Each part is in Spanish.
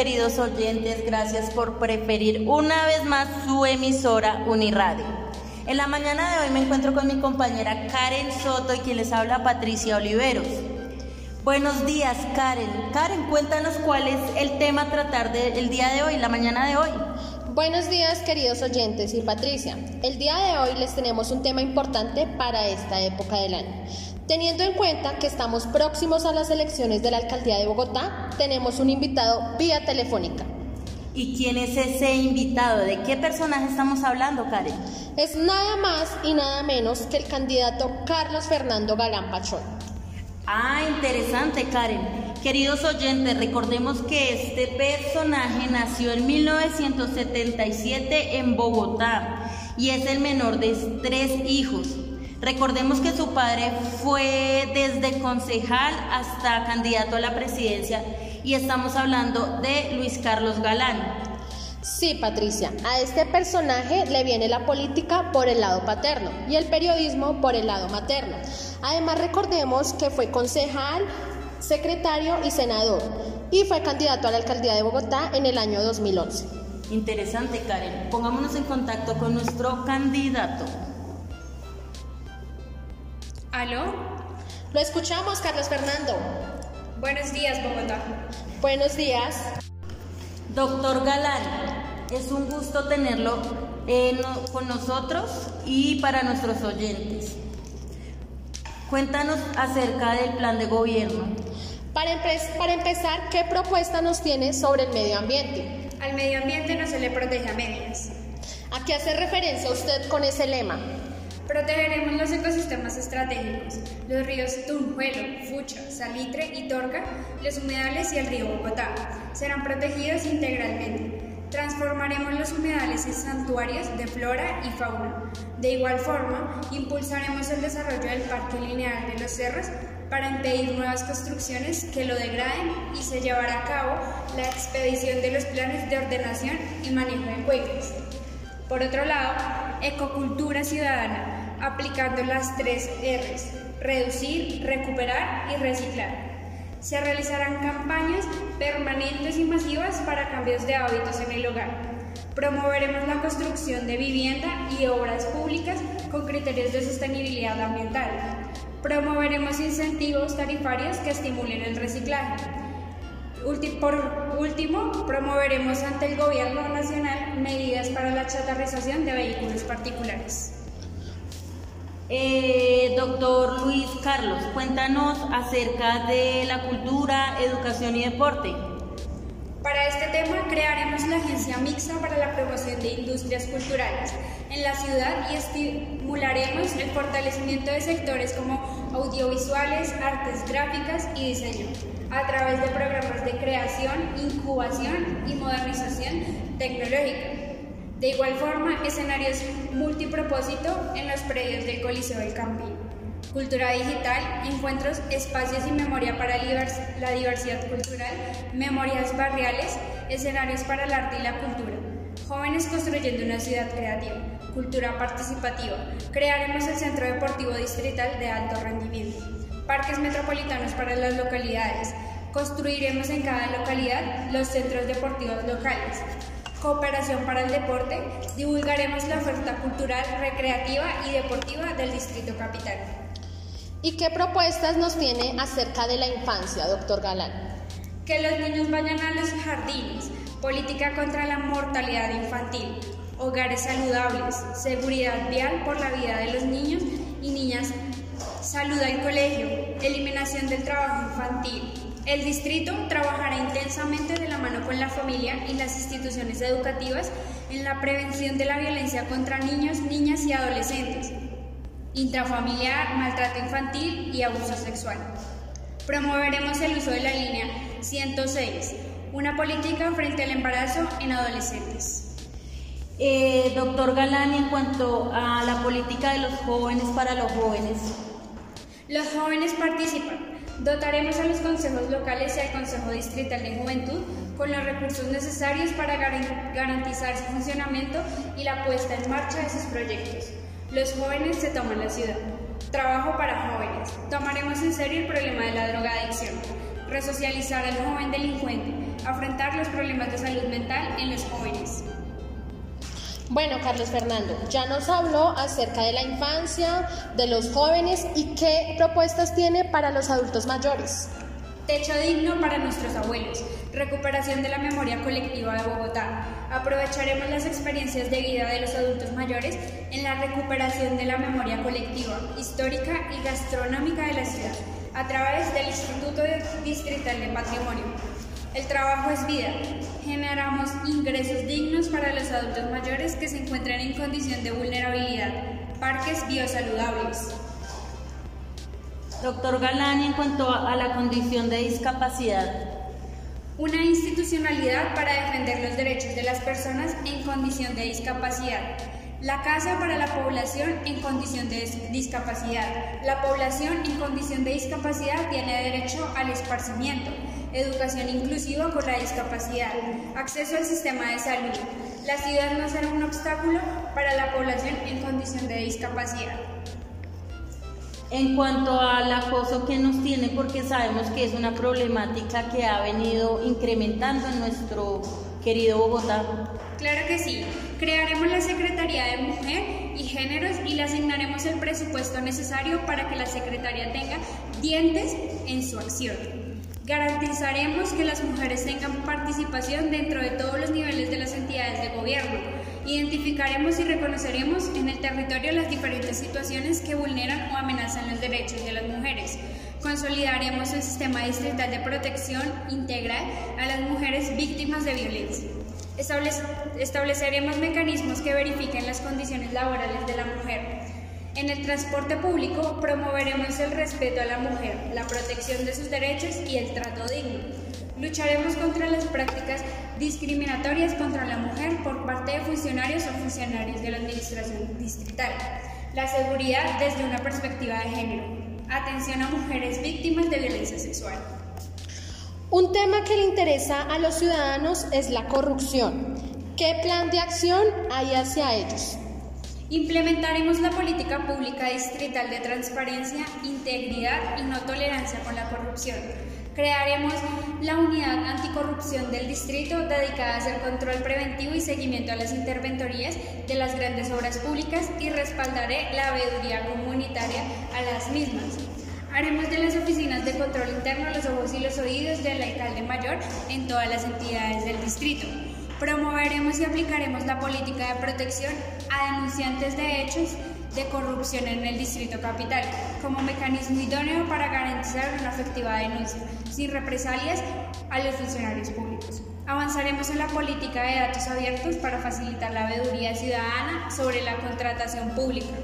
Queridos oyentes, gracias por preferir una vez más su emisora Uniradio. En la mañana de hoy me encuentro con mi compañera Karen Soto y quien les habla Patricia Oliveros. Buenos días Karen. Karen, cuéntanos cuál es el tema a tratar del día de hoy, la mañana de hoy. Buenos días queridos oyentes y Patricia. El día de hoy les tenemos un tema importante para esta época del año. Teniendo en cuenta que estamos próximos a las elecciones de la alcaldía de Bogotá, tenemos un invitado vía telefónica. ¿Y quién es ese invitado? ¿De qué personaje estamos hablando, Karen? Es nada más y nada menos que el candidato Carlos Fernando Galán Pachón. Ah, interesante, Karen. Queridos oyentes, recordemos que este personaje nació en 1977 en Bogotá y es el menor de tres hijos. Recordemos que su padre fue desde concejal hasta candidato a la presidencia y estamos hablando de Luis Carlos Galán. Sí, Patricia, a este personaje le viene la política por el lado paterno y el periodismo por el lado materno. Además, recordemos que fue concejal, secretario y senador, y fue candidato a la alcaldía de Bogotá en el año 2011. Interesante, Karen. Pongámonos en contacto con nuestro candidato. ¿Aló? Lo escuchamos, Carlos Fernando. Buenos días, Bogotá. Buenos días. Doctor Galán, es un gusto tenerlo eh, con nosotros y para nuestros oyentes. Cuéntanos acerca del plan de gobierno. Para, para, empezar, ¿qué propuesta nos tiene sobre el medio ambiente? Al medio ambiente no se le protege a medias. ¿A qué hace referencia usted con ese lema? Protegeremos los ecosistemas estratégicos, los ríos Tunjuelo, Fucha, Salitre y Torca, los humedales y el río Bogotá. Serán protegidos integralmente. Transformaremos los humedales en santuarios de flora y fauna. De igual forma, impulsaremos el desarrollo del Parque Lineal de los Cerros para impedir nuevas construcciones que lo degraden y se llevará a cabo la expedición de los planes de ordenación y manejo de cuencas. Por otro lado, ecocultura ciudadana, aplicando las tres R's, reducir, recuperar y reciclar. Se realizarán campañas permanentes y masivas para cambios de hábitos en el hogar. Promoveremos la construcción de vivienda y obras públicas con criterios de sostenibilidad ambiental. Promoveremos incentivos tarifarios que estimulen el reciclaje. por último, promoveremos ante el Gobierno Nacional medidas para la chatarrización de vehículos particulares. Eh, doctor Luis Carlos, cuéntanos acerca de la cultura, educación y deporte. Para este tema crearemos la Agencia Mixta para la Promoción de Industrias Culturales en la ciudad y estimularemos el fortalecimiento de sectores como audiovisuales, artes gráficas y diseño, a través de programas de creación, incubación y modernización tecnológica. De igual forma, escenarios multipropósito en los predios del Coliseo del Campín. Cultura digital, encuentros, espacios y memoria para la diversidad cultural, memorias barriales, escenarios para el arte y la cultura. Jóvenes construyendo una ciudad creativa, cultura participativa. Crearemos el Centro Deportivo Distrital de Alto Rendimiento. Parques metropolitanos para las localidades. Construiremos en cada localidad los centros deportivos locales. Cooperación para el Deporte, divulgaremos la oferta cultural, recreativa y deportiva del Distrito Capital. ¿Y qué propuestas nos tiene acerca de la infancia, doctor Galán? Que los niños vayan a los jardines, política contra la mortalidad infantil, hogares saludables, seguridad vial por la vida de los niños y niñas, salud al colegio, eliminación del trabajo infantil, el distrito trabajará intensamente de la mano con la familia y las instituciones educativas en la prevención de la violencia contra niños, niñas y adolescentes, intrafamiliar, maltrato infantil y abuso sexual. Promoveremos el uso de la línea 106, una política frente al embarazo en adolescentes. Eh, doctor Galán, en cuanto a la política de los jóvenes para los jóvenes. Los jóvenes participan Dotaremos a los consejos locales y al Consejo Distrital de Juventud con los recursos necesarios para garantizar su funcionamiento y la puesta en marcha de sus proyectos. Los jóvenes se toman la ciudad. Trabajo para jóvenes. Tomaremos en serio el problema de la drogadicción. resocializar al joven delincuente, afrontar los problemas de salud mental en los jóvenes. Bueno, Carlos Fernando, ya nos habló acerca de la infancia, de los jóvenes y qué propuestas tiene para los adultos mayores. Techo digno para nuestros abuelos. Recuperación de la memoria colectiva de Bogotá. Aprovecharemos las experiencias de vida de los adultos mayores en la recuperación de la memoria colectiva, histórica y gastronómica de la ciudad, a través del Instituto Distrital de Patrimonio. El trabajo es vida. Generamos ingresos dignos para los adultos mayores que se encuentran en condición de vulnerabilidad. Parques biosaludables. Doctor Galán, en cuanto a la condición de discapacidad. Una institucionalidad para defender los derechos de las personas en condición de discapacidad. La casa para la población en condición de discapacidad. La población en condición de discapacidad tiene derecho al esparcimiento educación inclusiva con la discapacidad, acceso al sistema de salud. La ciudad no será un obstáculo para la población en condición de discapacidad. En cuanto al acoso que nos tiene, porque sabemos que es una problemática que ha venido incrementando en nuestro querido Bogotá. Claro que sí. Crearemos la Secretaría de Mujer y Géneros y le asignaremos el presupuesto necesario para que la Secretaría tenga dientes en su acción. Garantizaremos que las mujeres tengan participación dentro de todos los niveles de las entidades de gobierno. Identificaremos y reconoceremos en el territorio las diferentes situaciones que vulneran o amenazan los derechos de las mujeres. Consolidaremos el sistema distrital de protección integral a las mujeres víctimas de violencia. estableceremos mecanismos que verifiquen las condiciones laborales de la mujer en el transporte público promoveremos el respeto a la mujer, la protección de sus derechos y el trato digno. Lucharemos contra las prácticas discriminatorias contra la mujer por parte de funcionarios o funcionarios de la Administración Distrital. La seguridad desde una perspectiva de género. Atención a mujeres víctimas de violencia sexual. Un tema que le interesa a los ciudadanos es la corrupción. ¿Qué plan de acción hay hacia ellos? Implementaremos la política pública distrital de transparencia, integridad y no tolerancia con la corrupción. Crearemos la unidad anticorrupción del distrito dedicada a hacer control preventivo y seguimiento a las interventorías de las grandes obras públicas y respaldaré la veeduría comunitaria a las mismas. Haremos de las oficinas de control interno los ojos y los oídos del alcalde mayor en todas las entidades del distrito. Promoveremos y aplicaremos la política de protección a denunciantes de hechos de corrupción en el Distrito Capital como mecanismo idóneo para garantizar una efectiva denuncia sin represalias a los funcionarios públicos. Avanzaremos en la política de datos abiertos para facilitar la veeduría ciudadana sobre la contratación pública.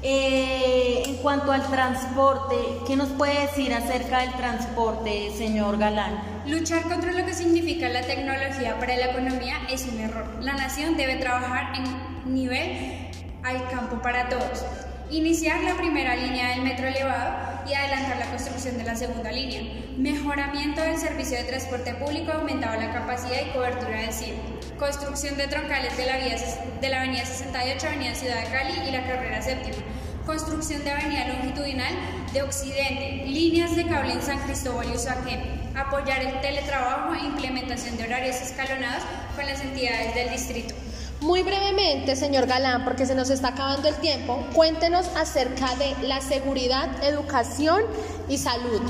Eh, en cuanto al transporte, ¿qué nos puede decir acerca del transporte, señor Galán? Luchar contra lo que significa la tecnología para la economía es un error. La nación debe trabajar en nivel al campo para todos. Iniciar la primera línea del metro elevado y adelantar la construcción de la segunda línea. Mejoramiento del servicio de transporte público aumentado la capacidad y cobertura del CIE. Construcción de troncales de la, vía, de la avenida 68, avenida Ciudad de Cali y la carrera séptima. Construcción de avenida longitudinal de Occidente. Líneas de cable en San Cristóbal y Usaquén. Apoyar el teletrabajo e implementación de horarios escalonados con las entidades del distrito. Muy brevemente, señor Galán, porque se nos está acabando el tiempo, cuéntenos acerca de la seguridad, educación y salud.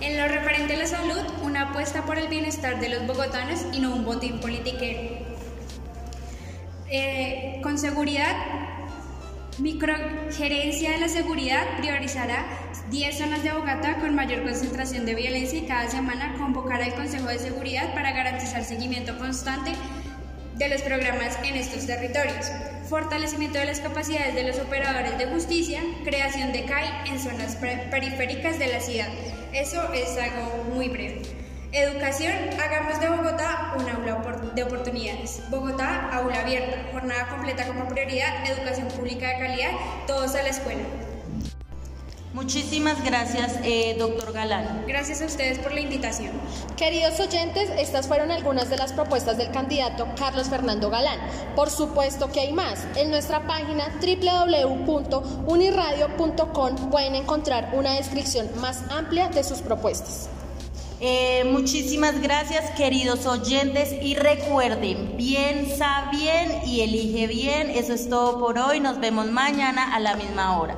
En lo referente a la salud, una apuesta por el bienestar de los bogotanos y no un botín politiquero. Eh, con seguridad, Microgerencia de la Seguridad priorizará 10 zonas de Bogotá con mayor concentración de violencia y cada semana convocará al Consejo de Seguridad para garantizar seguimiento constante de los programas en estos territorios, fortalecimiento de las capacidades de los operadores de justicia, creación de CAI en zonas periféricas de la ciudad. Eso es algo muy breve. Educación, hagamos de Bogotá un aula de oportunidades. Bogotá, aula abierta, jornada completa como prioridad, educación pública de calidad, todos a la escuela. Muchísimas gracias, eh, doctor Galán. Gracias a ustedes por la invitación. Queridos oyentes, estas fueron algunas de las propuestas del candidato Carlos Fernando Galán. Por supuesto que hay más. En nuestra página www.uniradio.com pueden encontrar una descripción más amplia de sus propuestas. Eh, muchísimas gracias queridos oyentes y recuerden, piensa bien y elige bien. Eso es todo por hoy. Nos vemos mañana a la misma hora.